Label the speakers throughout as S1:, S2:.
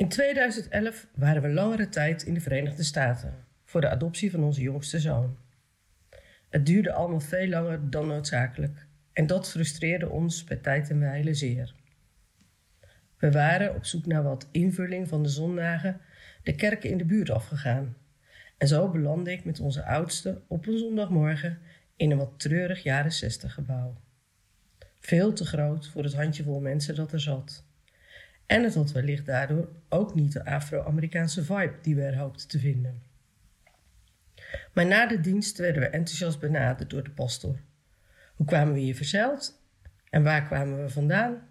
S1: In 2011 waren we langere tijd in de Verenigde Staten voor de adoptie van onze jongste zoon. Het duurde allemaal veel langer dan noodzakelijk en dat frustreerde ons bij tijd en wijle zeer. We waren op zoek naar wat invulling van de zondagen de kerken in de buurt afgegaan. En zo belandde ik met onze oudste op een zondagmorgen in een wat treurig jaren zestig gebouw. Veel te groot voor het handjevol mensen dat er zat. En het had wellicht daardoor ook niet de Afro-Amerikaanse vibe die we er hoopten te vinden. Maar na de dienst werden we enthousiast benaderd door de pastor. Hoe kwamen we hier verzeild? En waar kwamen we vandaan?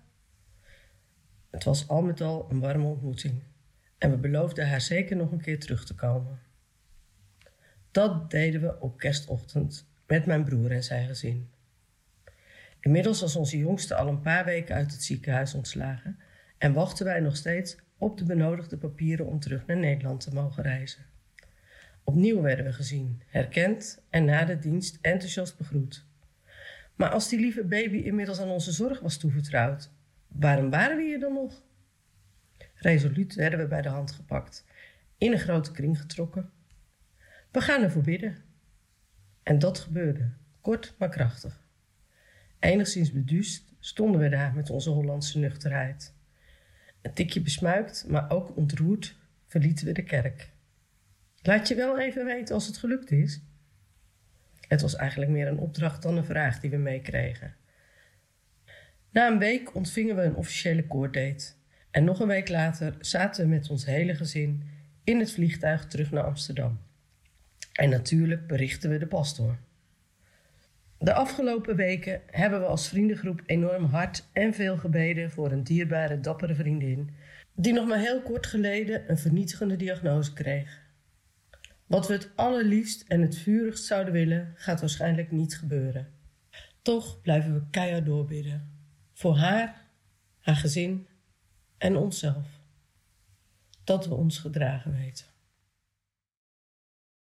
S1: Het was al met al een warme ontmoeting. En we beloofden haar zeker nog een keer terug te komen. Dat deden we op kerstochtend met mijn broer en zijn gezin. Inmiddels was onze jongste al een paar weken uit het ziekenhuis ontslagen en wachten wij nog steeds op de benodigde papieren om terug naar Nederland te mogen reizen. Opnieuw werden we gezien, herkend en na de dienst enthousiast begroet. Maar als die lieve baby inmiddels aan onze zorg was toevertrouwd, waarom waren we hier dan nog? Resoluut werden we bij de hand gepakt, in een grote kring getrokken. We gaan ervoor bidden. En dat gebeurde, kort maar krachtig. Enigszins beduust stonden we daar met onze Hollandse nuchterheid. Een tikje besmuikt, maar ook ontroerd, verlieten we de kerk. Laat je wel even weten als het gelukt is. Het was eigenlijk meer een opdracht dan een vraag die we meekregen. Na een week ontvingen we een officiële koorddate. En nog een week later zaten we met ons hele gezin in het vliegtuig terug naar Amsterdam. En natuurlijk berichten we de pastoor. De afgelopen weken hebben we als vriendengroep enorm hard en veel gebeden voor een dierbare, dappere vriendin, die nog maar heel kort geleden een vernietigende diagnose kreeg. Wat we het allerliefst en het vurigst zouden willen, gaat waarschijnlijk niet gebeuren. Toch blijven we keihard doorbidden. Voor haar, haar gezin en onszelf. Dat we ons gedragen weten.